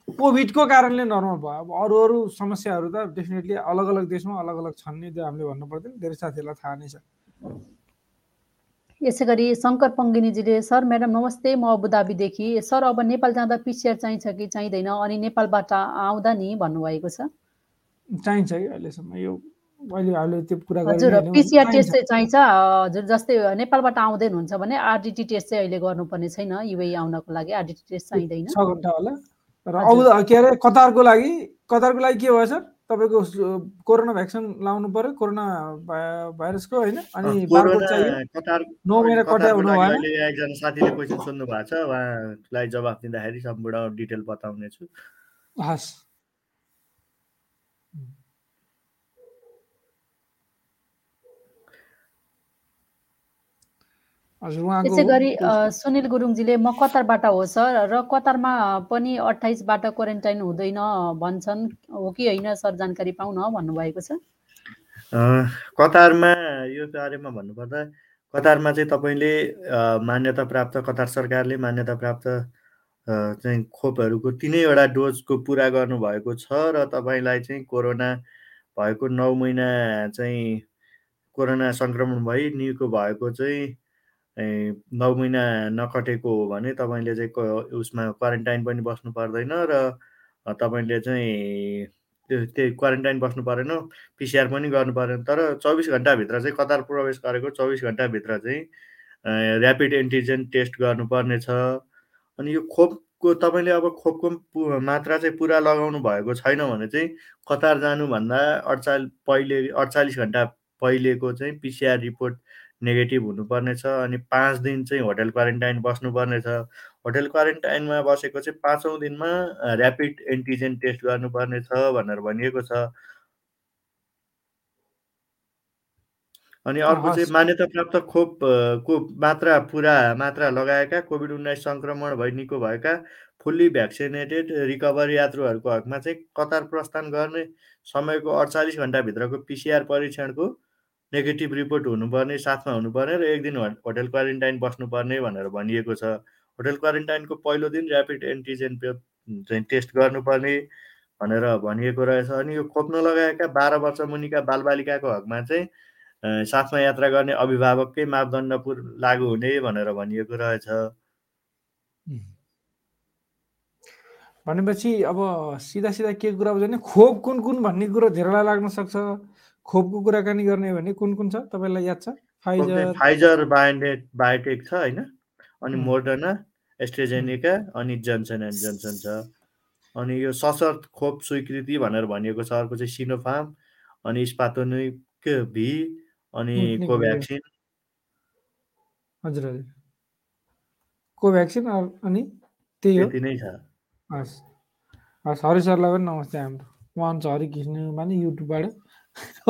कोभिडको कारणले नर्मल भयो। अब अरू अरू समस्याहरू त डेफिनेटली अलग अलग देशमा अलग अलग छन् नि त्यो हामीले भन्नु पर्दैन धेरै साथीहरूलाई थाहा नै छ। यसै गरी शङ्कर पङ्गिनीजीले सर म्याडम नमस्ते म अबुधाबीदेखि सर अब नेपाल जाँदा पिसिआर चाहिन्छ कि चाहिँदैन? अनि नेपालबाट आउँदा नि भन्नुभएको छ? चाहिन्छ कि अहिलेसम्म। यो अहिले त्यो कुरा हजुर पिसिआर। टेस्ट चाहिँ चाहिन्छ। हजुर जस्तै नेपालबाट आउँदै हुनुहुन्छ भने आरडिटी टेस्ट चाहिँ अहिले गर्नुपर्ने छैन। युए आउनको लागि आरडिटी टेस्ट चाहिँदैन। छ घन्टा होला। र के अरे कतारको लागि? कतारको लागि के भयो सर? तपाईँको कोरोना भ्याक्सिन लाउनु पर्यो कोरोना भाइरसको होइन? अनि नौ महिना कटाइ हुनु भएन एकजना साथीले क्वेसन सोध्नु भएको छ उहाँलाई जवाफ दिँदाखेरि सम्पूर्ण डिटेल बताउने छु। हस्। हजुर उहाँको यसै गरी सुनिल गुरुङजीले म कतारबाट हो सर र कतारमा पनि अठाइसबाट क्वारेन्टाइन हुँदैन भन्छन्। हो कि होइन सर जानकारी पाउन भन्नुभएको छ? अँ, कतारमा यो बारेमा भन्नुपर्दा कतारमा चाहिँ तपाईँले मान्यता प्राप्त कतार सरकारले मान्यता प्राप्त चाहिँ खोपहरूको तिनैवटा डोजको पुरा गर्नुभएको छ र तपाईँलाई चाहिँ कोरोना भएको नौ महिना चाहिँ कोरोना सङ्क्रमण भई निको भएको चाहिँ नौ महिना नकटेको हो भने तपाईँले चाहिँ उसमा क्वारेन्टाइन पनि बस्नु पर्दैन र तपाईँले चाहिँ त्यो त्यही क्वारेन्टाइन बस्नु परेन पिसिआर पनि गर्नु परेन। तर चौबिस घन्टाभित्र चाहिँ कतार प्रवेश गरेको चौबिस घन्टाभित्र चाहिँ ऱ्यापिड एन्टिजेन टेस्ट गर्नुपर्ने छ अनि यो खोपको तपाईँले अब खोपको मात्रा चाहिँ पुरा लगाउनु भएको छैन भने चाहिँ कतार जानुभन्दा अडचाल पहिले अडचालिस घन्टा पहिलेको चाहिँ पिसिआर रिपोर्ट नेगेटिभ हुनुपर्ने छ अनि पाँच दिन चाहिँ होटल क्वारेन्टाइन बस्नुपर्ने छ होटल क्वारेन्टाइनमा बसेको चाहिँ पाँचौँ दिनमा ऱ्यापिड एन्टिजेन टेस्ट गर्नुपर्ने छ भनेर भनिएको छ अनि अर्को चाहिँ। मान्यता प्राप्त खोप अ, को मात्रा पुरा मात्रा लगाएका कोभिड उन्नाइस सङ्क्रमण भई निको भएका फुल्ली भ्याक्सिनेटेड रिकभरी यात्रुहरूको हकमा चाहिँ कतार प्रस्थान गर्ने समयको अडचालिस घन्टाभित्रको पिसिआर परीक्षणको नेगेटिभ रिपोर्ट हुनुपर्ने साथमा हुनुपर्ने र एक दिन होटल क्वारेन्टाइन बस्नुपर्ने भनेर भनिएको छ। होटल क्वारेन्टाइनको पहिलो दिन ऱ्यापिड एन्टिजेन चाहिँ टेस्ट गर्नुपर्ने भनेर भनिएको रहेछ। अनि यो खोप नलगाएका बाह्र वर्ष मुनिका बालबालिकाको हकमा चाहिँ साथमा यात्रा गर्ने अभिभावककै मापदण्ड लागू हुने भनेर भनिएको रहेछ। भनेपछि अब सिधा सिधा के कुरा भने खोप कुन कुन भन्ने कुरो धेरैलाई लाग्न सक्छ। खोपको कुराकानी गर्ने भने कुन कुन छ? तपाईँलाई याद छ? फाइजर फाइजर बायोटेक बायोटेक छ होइन? अनि। मोडर्ना एस्ट्रेजेनिका अनि जोन्सन एन्ड जोन्सन छ। अनि यो सशर्त खोप स्वीकृति भनेर भनिएको छ। अर्को चाहिँ सिनोफार्म अनि स्पातोनिक भी अनि। कोभ्याक्सिन हजुर हजुर। कोभ्याक्सिन अनि त्यही हो। नै छ। हस्। हस् हरि सरलाई पनि नमस्ते हाम्रो। उहाँ हरि कृष्ण माने युट्युबबाट।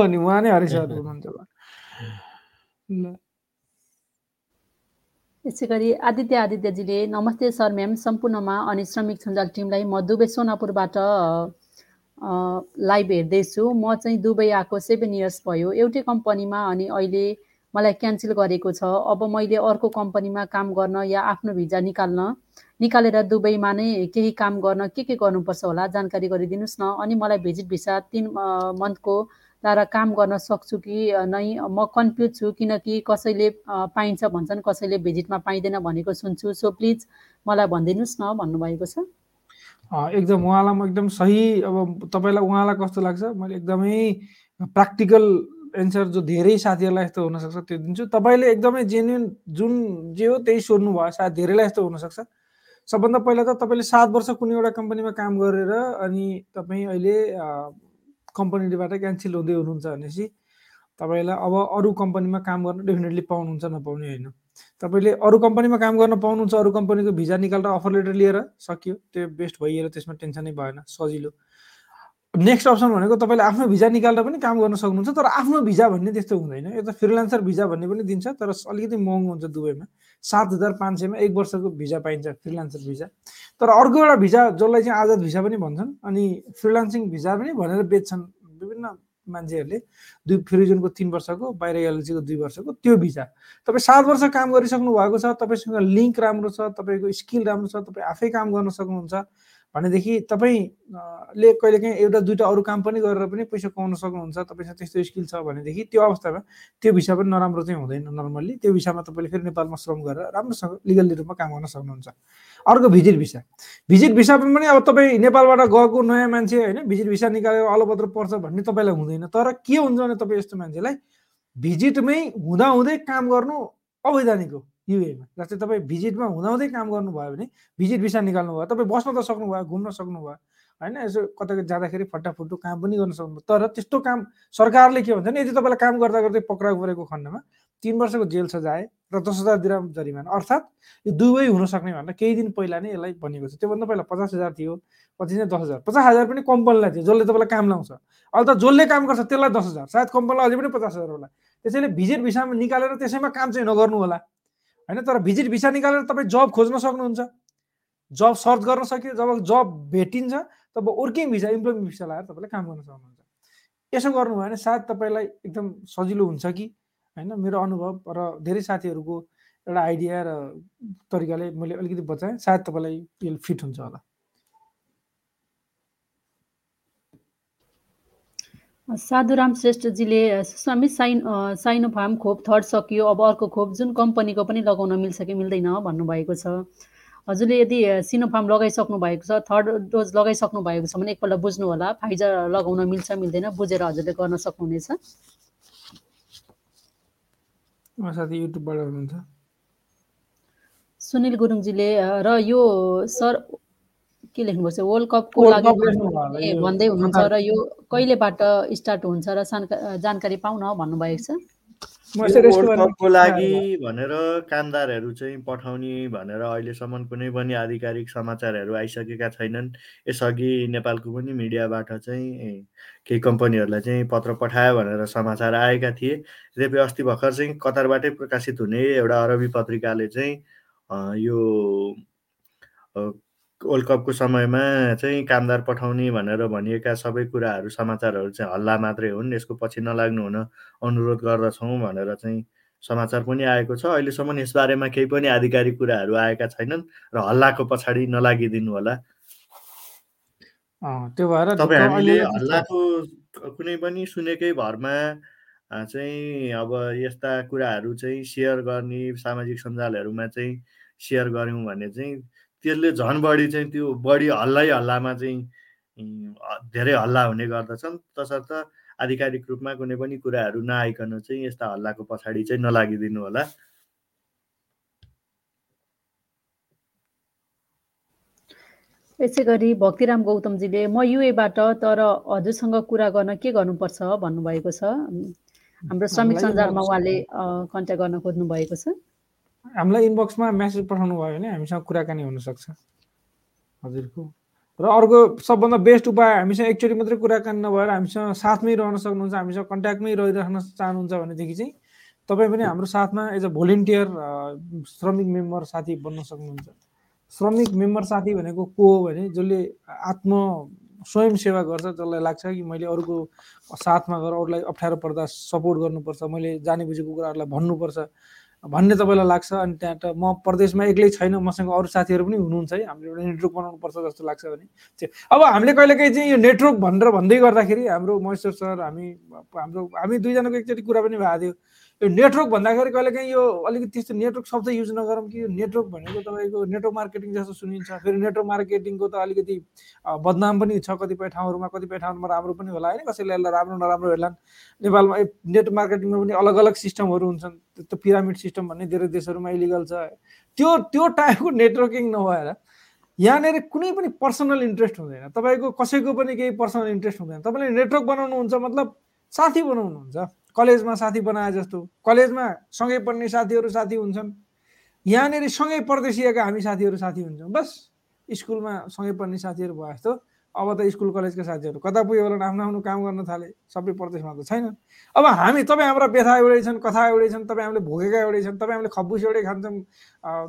अनि उहाँ नै हरि सर हुनुहुन्छ। ल यसै गरी आदित्य आदित्यजीले नमस्ते सर म्याम सम्पूर्णमा अनि श्रमिक सञ्जाल टिमलाई म दुबई सोनापुरबाट अ, लाइभ हेर्दैछु म चाहिँ दुबई आएको सेभेन इयर्स भयो. एउटै कम्पनीमा अनि अहिले मलाई क्यान्सल गरेको छ. अब मैले अर्को कम्पनीमा काम गर्न या आफ्नो भिजा निकाल्न निकालेर दुबईमा नै केही काम गर्न के के गर्नुपर्छ होला? जानकारी गरिदिनुहोस् न। अनि मलाई भिजिट भिसा तिन मन्थको द्वारा काम गर्न सक्छु कि नै म कन्फ्युज छु किनकि कसैले पाइन्छ भन्छन् कसैले भिजिटमा पाइँदैन भनेको सुन्छु। सो प्लिज मलाई भनिदिनुहोस् न भन्नुभएको छ। एकदम उहाँलाई म एकदम सही अब तपाईँलाई उहाँलाई कस्तो लाग्छ? मैले एकदमै प्र्याक्टिकल एन्सर जो धेरै साथीहरूलाई यस्तो हुनसक्छ त्यो दिन्छु। तपाईँले एकदमै जेन्युन जुन जे हो त्यही सोध्नु भयो सायद धेरैलाई यस्तो हुनसक्छ। सबभन्दा पहिला त तपाईँले सात वर्ष कुनै एउटा कम्पनीमा काम गरेर अनि तपाईँ अहिले कम्पनीबाट क्यान्सल हुँदै हुनुहुन्छ भनेपछि तपाईँलाई अब अरू कम्पनीमा काम गर्न डेफिनेटली पाउनुहुन्छ नपाउने होइन। तपाईँले अरू कम्पनीमा काम गर्न पाउनुहुन्छ अरू कम्पनीको भिजा निकालेर अफर लेटर लिएर सकियो त्यो बेस्ट भइएर त्यसमा टेन्सनै भएन सजिलो। नेक्स्ट अप्सन भनेको तपाईँले आफ्नो भिजा निकालेर पनि काम गर्न सक्नुहुन्छ तर आफ्नो भिजा भन्ने त्यस्तो हुँदैन। यो त फ्रिलान्सर भिजा भन्ने पनि दिन्छ तर अलिकति महँगो हुन्छ दुबईमा। सात हजार पाँच सयमा एक वर्षको भिजा पाइन्छ फ्रिलान्सर भिजा। तर अर्को एउटा भिजा जसलाई चाहिँ आजाद भिजा पनि भन्छन् अनि फ्रिलान्सिङ भिजा पनि भनेर बेच्छन् विभिन्न मान्छेहरूले दुई फ्रिजनको तिन वर्षको बाहिर एलएलसीको दुई वर्षको त्यो भिजा। तपाईँ सात वर्ष काम गरिसक्नु भएको छ तपाईँसँग लिङ्क राम्रो छ तपाईँको स्किल राम्रो छ तपाईँ आफै काम गर्न सक्नुहुन्छ भनेदेखि तपाईँले कहिलेकाहीँ एउटा दुइटा अरू काम पनि गरेर पनि पैसा कमाउन सक्नुहुन्छ तपाईँसँग त्यस्तो स्किल छ भनेदेखि त्यो अवस्थामा त्यो भिसा पनि नराम्रो चाहिँ हुँदैन नर्मल्ली। त्यो भिसामा तपाईँले फेरि नेपालमा श्रम गरेर राम्रोसँग लिगल्ली रूपमा काम गर्न सक्नुहुन्छ। अर्को भिजिट भिसा। भिजिट भिसामा पनि अब तपाईँ नेपालबाट गएको नयाँ मान्छे होइन भिजिट भिसा निकालेर अलपत्र पर्छ भन्ने तपाईँलाई हुँदैन। तर के हुन्छ भने तपाईँ यस्तो मान्छेलाई भिजिटमै हुँदाहुँदै काम गर्नु अवैधानिक हो। युएमा। जस्तै तपाईँ भिजिटमा हुँदाहुँदै काम गर्नुभयो भने भिजिट भिसा निकाल्नु भयो तपाईँ बस्न त सक्नुभयो घुम्न सक्नुभयो होइन? यसो कता जाँदाखेरि फट्टाफुट्टु काम पनि गर्न सक्नुभयो। तर त्यस्तो काम सरकारले के भन्छ भने यदि तपाईँलाई काम गर्दा गर्दै पक्राउ परेको खण्डमा तिन वर्षको जेल सजाय र दस हजार दिराम जरिमाना। अर्थात् यो दुवै हुन सक्ने भनेर केही दिन पहिला नै यसलाई बनेको छ। त्योभन्दा पहिला पचास हजार थियो पछि चाहिँ दस हजार। पचास हजार पनि कम्पनीलाई थियो जसले तपाईँलाई काम लाउँछ। अहिले त जसले काम गर्छ त्यसलाई दस हजार। सायद कम्पनीलाई अझै पनि पचास हजार होला। त्यसैले भिजिट भिसामा निकालेर त्यसैमा काम चाहिँ नगर्नु होला। होइन? तर भिजिट भिसा निकालेर तपाईँ जब खोज्न सक्नुहुन्छ। जब सर्च गर्न सक्यो। जब जब भेटिन्छ तब वर्किङ भिसा इम्प्लोइमेन्ट भिसा लगाएर तपाईँले काम गर्न सक्नुहुन्छ। यसो गर्नुभयो भने सायद तपाईँलाई एकदम सजिलो हुन्छ कि? होइन? मेरो अनुभव र धेरै साथीहरूको एउटा आइडिया र तरिकाले मैले अलिकति बचाएँ सायद तपाईँलाई फिट हुन्छ होला। साधुराम श्रेष्ठजीले स्वामी साइन साइनोफार्म खोप थर्ड सकियो। अब अर्को खोप जुन कम्पनीको पनि लगाउन मिल्छ कि मिल्दैन भन्नुभएको छ। हजुरले यदि सिनोफार्म लगाइसक्नु भएको छ थर्ड डोज लगाइसक्नु भएको छ भने एकपल्ट बुझ्नु होला फाइजर लगाउन मिल्छ मिल्दैन बुझेर हजुरले गर्न सक्नुहुनेछ। साथी युट्युबबाट हुनुहुन्छ। सुनिल गुरुङजीले र यो सर के लेख्नुभएको छ वर्ल्ड कपको लागि भन्दै हुनुहुन्छ र यो कहिलेबाट स्टार्ट हुन्छ र जानकारी पाउन भन्नुभएको छ? वर्ल्ड कपको लागि भनेर कामदारहरू चाहिँ पठाउने भनेर अहिलेसम्म कुनै पनि आधिकारिक समाचारहरू आइसकेका छैनन्। यसअघि नेपालको पनि मिडियाबाट चाहिँ केही कम्पनीहरूलाई चाहिँ पत्र पठायो भनेर समाचार आएका थिए। त्यही अस्ति भर्खर चाहिँ कतारबाटै प्रकाशित हुने एउटा अरबी पत्रिकाले चाहिँ यो वर्ल्ड कपको समयमा चाहिँ कामदार पठाउने भनेर भनिएका सबै कुराहरू समाचारहरू चाहिँ हल्ला मात्रै हुन्। यसको पछि नलाग्नु हुन अनुरोध गर्दछौँ भनेर चाहिँ समाचार पनि आएको छ। अहिलेसम्म यसबारेमा केही पनि आधिकारिक कुराहरू आएका छैनन् र हल्लाको पछाडि नलागिदिनु होला। त्यो भएर तपाईँ हामीले हल्लाको कुनै पनि सुनेकै भरमा चाहिँ अब यस्ता कुराहरू चाहिँ सेयर गर्ने सामाजिक सञ्जालहरूमा चाहिँ सेयर गऱ्यौँ भने चाहिँ त्यसले झन् बढी चाहिँ त्यो बढी हल्लै हल्लामा चाहिँ धेरै हल्ला हुने गर्दछन्। तसर्थ आधिकारिक रूपमा कुनै पनि कुराहरू नआइकन चाहिँ यस्ता हल्लाको पछाडि चाहिँ नलागिदिनु होला। यसै गरी भक्तिराम गौतमजीले म युएबाट तर हजुरसँग कुरा गर्न के गर्नुपर्छ? भन्नुभएको छ। हाम्रो श्रमिक सञ्जालमा उहाँले कन्ट्याक्ट गर्न खोज्नु भएको छ। हामीलाई इनबक्समा मेसेज पठाउनु भयो भने हामीसँग कुराकानी हुनसक्छ। हजुरको। र अर्को सबभन्दा बेस्ट उपाय हामीसँग एकचोटि मात्रै कुराकानी नभएर हामीसँग साथमै रहन सक्नुहुन्छ हामीसँग कन्ट्याक्टमै रहिराख्न चाहनुहुन्छ भनेदेखि चाहिँ तपाईँ पनि हाम्रो साथमा एज अ भोलिन्टियर श्रमिक मेम्बर साथी बन्न सक्नुहुन्छ। श्रमिक मेम्बर साथी भनेको को हो भने जसले आत्म स्वयं सेवा गर्छ जसलाई लाग्छ कि मैले अरूको साथमा गएर अरूलाई अप्ठ्यारो पर्दा सपोर्ट गर्नुपर्छ मैले जाने बुझेको कुराहरूलाई भन्नुपर्छ। भन्ने तपाईँलाई लाग्छ अनि त्यहाँ त म प्रदेशमा एक्लै छैन मसँग अरू साथीहरू पनि हुनुहुन्छ है हामीले एउटा नेटवर्क बनाउनु पर्छ जस्तो लाग्छ भने। अब हामीले कहिलेकाहीँ चाहिँ यो नेटवर्क भनेर भन्दै गर्दाखेरि हाम्रो महेश्वर सर हामी हाम्रो हामी दुईजनाको एकचोटि कुरा पनि भएको थियो। यो नेटवर्क भन्दाखेरि कहिले काहीँ यो अलिकति त्यस्तो नेटवर्क शब्द युज नगरौँ कि यो नेटवर्क भनेको तपाईँको नेटवर्क मार्केटिङ जस्तो सुनिन्छ। फेरि नेटवर्क मार्केटिङको त अलिकति बदनाम पनि छ कतिपय ठाउँहरूमा कतिपय ठाउँमा राम्रो पनि होला। होइन कसैले यसलाई राम्रो नराम्रो हेर्लान्। नेपालमा नेटवर्क मार्केटिङमा पनि अलग अलग सिस्टमहरू हुन्छन्। त्यो पिरामिड सिस्टम भन्ने धेरै देशहरूमा इलिगल छ। त्यो त्यो टाइपको नेटवर्किङ नभएर यहाँनिर कुनै पनि पर्सनल इन्ट्रेस्ट हुँदैन। तपाईँको कसैको पनि केही पर्सनल इन्ट्रेस्ट हुँदैन। तपाईँले नेटवर्क बनाउनुहुन्छ मतलब साथी बनाउनुहुन्छ। कलेजमा साथी बनाए जस्तो। कलेजमा सँगै पढ्ने साथीहरू साथी हुन्छन्। यहाँनिर सँगै परदेशिएका हामी साथीहरू साथी हुन्छौँ। बस स्कुलमा सँगै पढ्ने साथीहरू भयो जस्तो। अब त स्कुल कलेजका साथीहरू कता पुग्यो होला आफ्नो आफ्नो काम गर्न थाले। सबै प्रदेशमा त छैन अब हामी तपाईँ हाम्रा व्यथा एउटै छन् कथा एउटै छन् तपाईँ हामीले भोगेका एउटै छन् तपाईँ हामीले खब्बुस एउटै खान्छौँ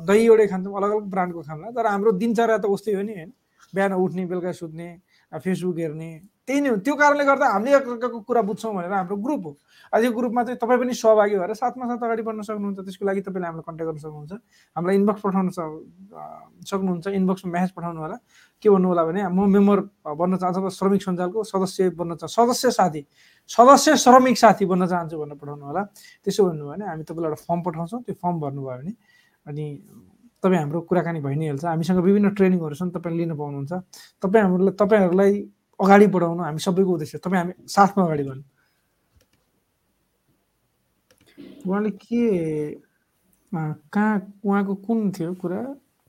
दही एउटै खान्छौँ अलग अलग ब्रान्डको खाउँला तर हाम्रो दिनचर्या त उस्तै हो नि होइन? बिहान उठ्ने बेलुका सुत्ने फेसबुक हेर्ने त्यही नै हो। त्यो कारणले गर्दा हामीले एकअर्काको कुरा बुझ्छौँ भनेर हाम्रो ग्रुप हो। आज यो ग्रुपमा चाहिँ तपाईँ पनि सहभागी भएर साथमा साथ अगाडि बढ्न सक्नुहुन्छ। त्यसको लागि तपाईँले हामीलाई कन्ट्याक्ट गर्न सक्नुहुन्छ। हामीलाई इनबक्स पठाउन सक्नुहुन्छ। इनबक्समा म्यासेज पठाउनु होला। के भन्नु होला भने म मेम्बर बन्न चाहन्छु अथवा श्रमिक सञ्जालको सदस्य बन्न चाहन्छु सदस्य साथी सदस्य श्रमिक साथी बन्न चाहन्छु भनेर पठाउनु होला। त्यसो भन्नुभयो भने हामी तपाईँलाई एउटा फर्म पठाउँछौँ। त्यो फर्म भर्नुभयो भने अनि तपाईँ हाम्रो कुराकानी भइ नै हाल्छ। हामीसँग विभिन्न ट्रेनिङहरू छन्। तपाईँले लिन पाउनुहुन्छ। तपाईँ हामीलाई तपाईँहरूलाई अगाडि बढाउनु हामी सबैको उद्देश्य तपाईँ हामी साथमा अगाडि बढ्नु। उहाँले के कहाँ उहाँको कुन थियो कुरा?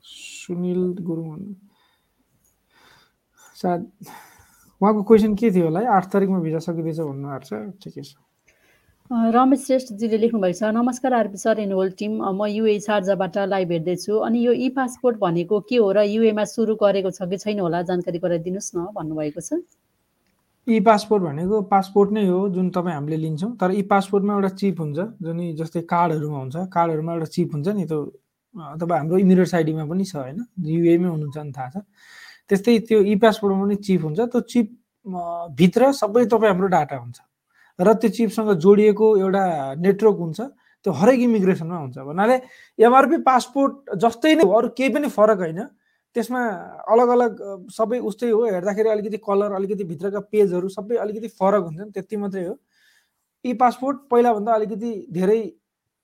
सुनिल गुरुङ सायद उहाँको क्वेसन के थियो होला है? आठ तारिकमा भिजा सकिँदैछ भन्नुभएको छ। ठिकै छ। रमेश श्रेष्ठजीले लेख्नुभएको छ नमस्कार RP sir and whole team म युए चार्जाबाट लाइभ हेर्दैछु। अनि यो इ पासपोर्ट भनेको के हो र युएमा सुरु गरेको छ कि छैन होला जानकारी गराइदिनुहोस् न भन्नुभएको छ। इ पासपोर्ट भनेको पासपोर्ट नै हो जुन तपाईँ हामीले लिन्छौँ तर इ पासपोर्टमा एउटा चिप हुन्छ जुन जस्तै कार्डहरूमा हुन्छ। कार्डहरूमा एउटा चिप हुन्छ नि त्यो अथवा हाम्रो इमिरेट्स आइडीमा पनि छ होइन? युएमै हुनुहुन्छ नि थाहा छ। त्यस्तै त्यो इ पासपोर्टमा पनि चिप हुन्छ। त्यो चिप भित्र सबै तपाईँ हाम्रो डाटा हुन्छ। र त्यो चिपसँग जोडिएको एउटा नेटवर्क हुन्छ त्यो हरेक इमिग्रेसनमा हुन्छ। भन्नाले एमआरपी पासपोर्ट जस्तै नै अरू केही पनि फरक होइन। त्यसमा अलग अलग सबै उस्तै हो। हेर्दाखेरि अलिकति कलर अलिकति भित्रका पेजहरू सबै अलिकति फरक हुन्छन् त्यति मात्रै हो। इ पासपोर्ट पहिलाभन्दा अलिकति धेरै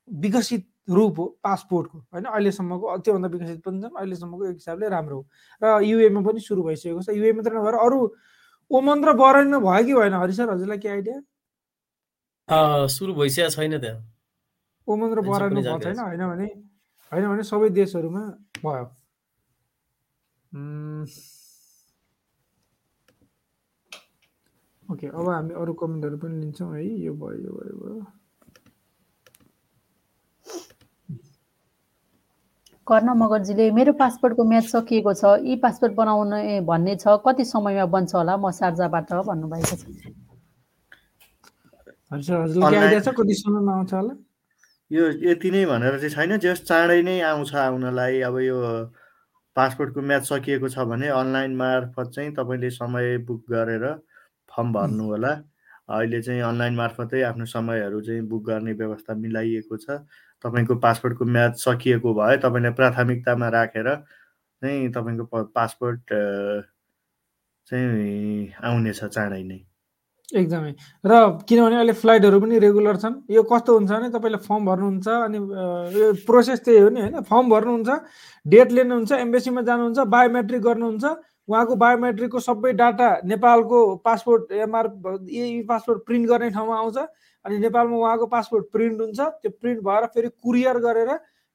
विकसित रूप हो पासपोर्टको होइन? अहिलेसम्मको त्योभन्दा विकसित पनि छन् अहिलेसम्मको एक हिसाबले राम्रो हो। र युएमा पनि सुरु भइसकेको छ। युए मात्रै नभएर अरू ओमन र बरनमा भयो कि भएन हरि सर हजुरलाई के आइडिया? सुरु भइसकेको छैन त्यहाँ। ओमन र बरानमा भएको छैन होइन भने होइन भने सबै देशहरूमा भयो। ओके अब हामी अरू कमेन्टहरू पनि लिन्छौँ है यो भयो यो भयो भयो। कर्ण मगरजीले मेरो पासपोर्टको म्याच सकिएको छ यी पासपोर्ट बनाउने भन्ने छ कति समयमा बन्छ होला? म सार्जाबाट भन्नुभएको छ। यो यति नै भनेर चाहिँ छैन जस चाँडै नै आउँछ आउनलाई। अब यो पासपोर्टको म्याच सकिएको छ भने अनलाइन मार्फत चाहिँ तपाईँले समय बुक गरेर फर्म भर्नु होला। अहिले चाहिँ अनलाइन मार्फतै आफ्नो समयहरू चाहिँ बुक गर्ने व्यवस्था मिलाइएको छ। तपाईँको पासपोर्टको म्याच सकिएको भए तपाईँले प्राथमिकतामा राखेर चाहिँ तपाईँको पासपोर्ट चाहिँ आउनेछ चाँडै नै। एकदमै। र किनभने अहिले फ्लाइटहरू पनि रेगुलर छन्। यो कस्तो हुन्छ भने तपाईँले फर्म भर्नुहुन्छ अनि यो प्रोसेस त्यही हो नि होइन? फर्म भर्नुहुन्छ डेट लिनुहुन्छ एम्बेसीमा जानुहुन्छ बायोमेट्रिक गर्नुहुन्छ। उहाँको बायोमेट्रिकको सबै डाटा नेपालको passport MR e passport print गर्ने ठाउँमा आउँछ। अनि नेपालमा उहाँको पासपोर्ट प्रिन्ट हुन्छ। त्यो प्रिन्ट भएर फेरि कुरियर गरेर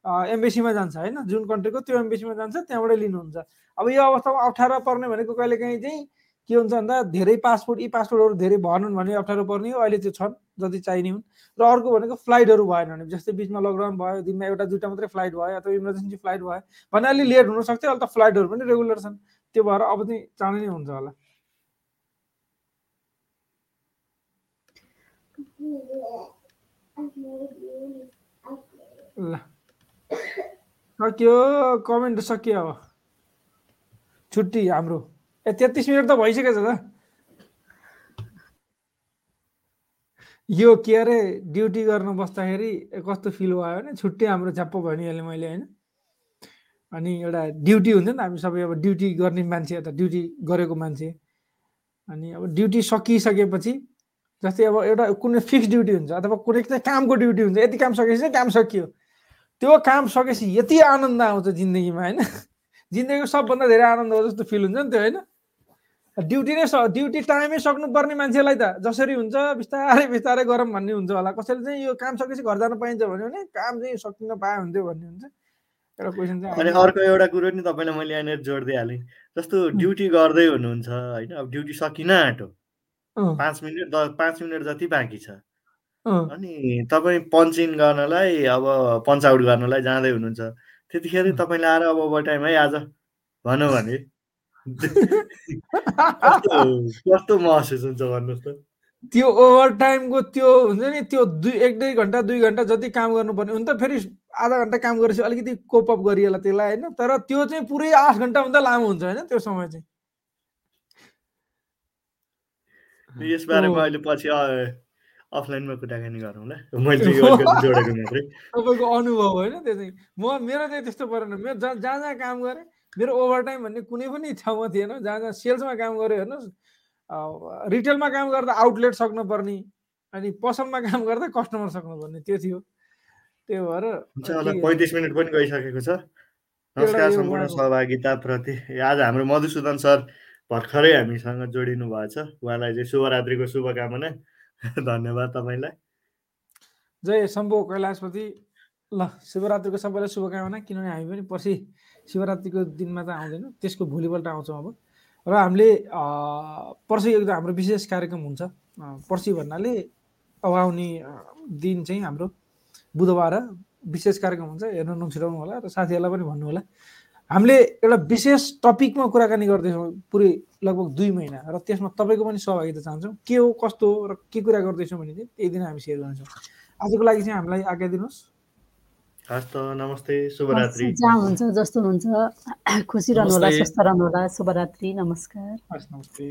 एम्बेसीमा जान्छ होइन? जुन कन्ट्रीको त्यो एम्बेसीमा जान्छ त्यहाँबाट लिनुहुन्छ। अब यो अवस्थामा अप्ठ्यारो पर्ने भनेको कहिलेकाहीँ चाहिँ के हुन्छ भन्दा धेरै पासपोर्ट यी पासपोर्टहरू धेरै भर्नु भने अप्ठ्यारो पर्ने हो अहिले त्यो छन् जति चाहिने हुन्। र अर्को भनेको फ्लाइटहरू भएन भने जस्तै बिचमा लकडाउन भयो दिनमा एउटा दुइटा मात्रै फ्लाइट भयो अथवा इमर्जेन्सी फ्लाइट भयो भने अलि लेट हुनसक्थ्यो अहिले त फ्लाइटहरू पनि रेगुलर छन्। त्यो भएर अब चाहिँ चाँडै नै हुन्छ होला। ल। सक्यो कमेन्ट सकियो। अब छुट्टी हाम्रो। ए तेत्तिस मिनट त भइसकेछ त। यो के अरे ड्युटी गर्न बस्दाखेरि कस्तो फिल भयो भने छुट्टी हाम्रो झ्याप्प भनिहालेँ मैले होइन? अनि एउटा ड्युटी हुन्छ नि त हामी सबै अब ड्युटी गर्ने मान्छे त ड्युटी गरेको मान्छे। अनि अब ड्युटी सकिसकेपछि जस्तै अब एउटा कुनै फिक्स ड्युटी हुन्छ अथवा कुनै चाहिँ कामको ड्युटी हुन्छ यति काम सकेपछि चाहिँ काम सकियो। त्यो काम सकेपछि यति आनन्द आउँछ जिन्दगीमा होइन? जिन्दगीको सबभन्दा धेरै आनन्द हो जस्तो फिल हुन्छ नि त्यो होइन? ड्युटी नै ड्युटी टाइमै सक्नुपर्ने मान्छेलाई त। जसरी हुन्छ बिस्तारै बिस्तारै गरौँ भन्ने हुन्छ होला। कसैले चाहिँ यो काम सकेपछि घर जानु पाइन्छ भन्यो भने काम चाहिँ सकिन पाए हुन्थ्यो भन्ने हुन्छ। एउटा क्वेसन चाहिँ अनि अर्को एउटा कुरो नि तपाईँलाई मैले यहाँनिर जोड दिइहालेँ जस्तो ड्युटी गर्दै हुनुहुन्छ होइन? अब ड्युटी सकिन आँटो पाँच मिनट पाँच मिनट जति बाँकी छ। अनि तपाईँ पञ्च इन गर्नलाई अब पञ्च आउट गर्नलाई जाँदै हुनुहुन्छ। त्यतिखेर तपाईँले आएर अब ओभर टाइम है आज भनौँ भने। कस्तो महसुस हुन्छ भन्नुहोस् त। त्यो ओभर टाइमको त्यो हुन्छ नि त्यो दुई एक दुई घन्टा दुई घन्टा जति काम गर्नुपर्ने हुन त फेरि आधा घन्टा काम गरेपछि अलिकति कोपअप गरिएला त्यसलाई होइन? तर त्यो चाहिँ पुरै आठ घन्टाभन्दा लामो हुन्छ होइन? त्यो समय चाहिँ। यसबारेमा अहिले पछि अफलाइनमा कुराकानी मैले चाहिँ यो अलिकति जोडेको मात्रै। तपाईँको अनुभव होइन? त्यो चाहिँ म मेरो चाहिँ त्यस्तो परेन। मेरो जहाँ जहाँ काम गरेँ मेरो ओभर टाइम भन्ने कुनै पनि ठाउँमा थिएन। जहाँ जहाँ सेल्समा काम गऱ्यो हेर्नुहोस् रिटेलमा काम गर्दा आउटलेट सक्नुपर्ने अनि पसलमा काम गर्दा कस्टमर सक्नुपर्ने त्यो थियो। त्यो भएर पैँतिस मिनट पनि गइसकेको छ। नमस्कार सम्पूर्ण सहभागिताप्रति। आज हाम्रो मधुसूदन सर भर्खरै हामीसँग जोडिनु भएको छ। उहाँलाई चाहिँ शुभरात्रिको शुभकामना। धन्यवाद तपाईँलाई। जय शम्भो कैलाशपति। ल शिवरात्रिको सबैलाई शुभकामना। किनभने हामी पनि पर्सि शिवरात्रिको दिनमा त आउँदैनौँ त्यसको भोलिपल्ट आउँछौँ अब। र हामीले पर्सि एकदम हाम्रो विशेष कार्यक्रम हुन्छ। पर्सि भन्नाले अब आउने दिन चाहिँ हाम्रो बुधबार विशेष कार्यक्रम हुन्छ हेर्नु नछुटाउनु होला र साथीहरूलाई पनि भन्नु होला। हामीले एउटा विशेष टपिकमा कुराकानी गर्दैछौँ पुरै लगभग दुई महिना र त्यसमा तपाईँको पनि सहभागिता चाहन्छौँ। के हो कस्तो हो र के कुरा गर्दैछौँ भने चाहिँ त्यही दिन हामी सेयर गर्नेछौँ। आजको लागि चाहिँ हामीलाई आज्ञा दिनुहोस्। हस् त नमस्ते शुभरात्रि। जहाँ हुन्छ जस्तो हुन्छ। खुसी रहनुहोला नमस्ते। स्वस्थ रहनुहोला शुभरात्रि नमस्कार। हस् नमस्ते।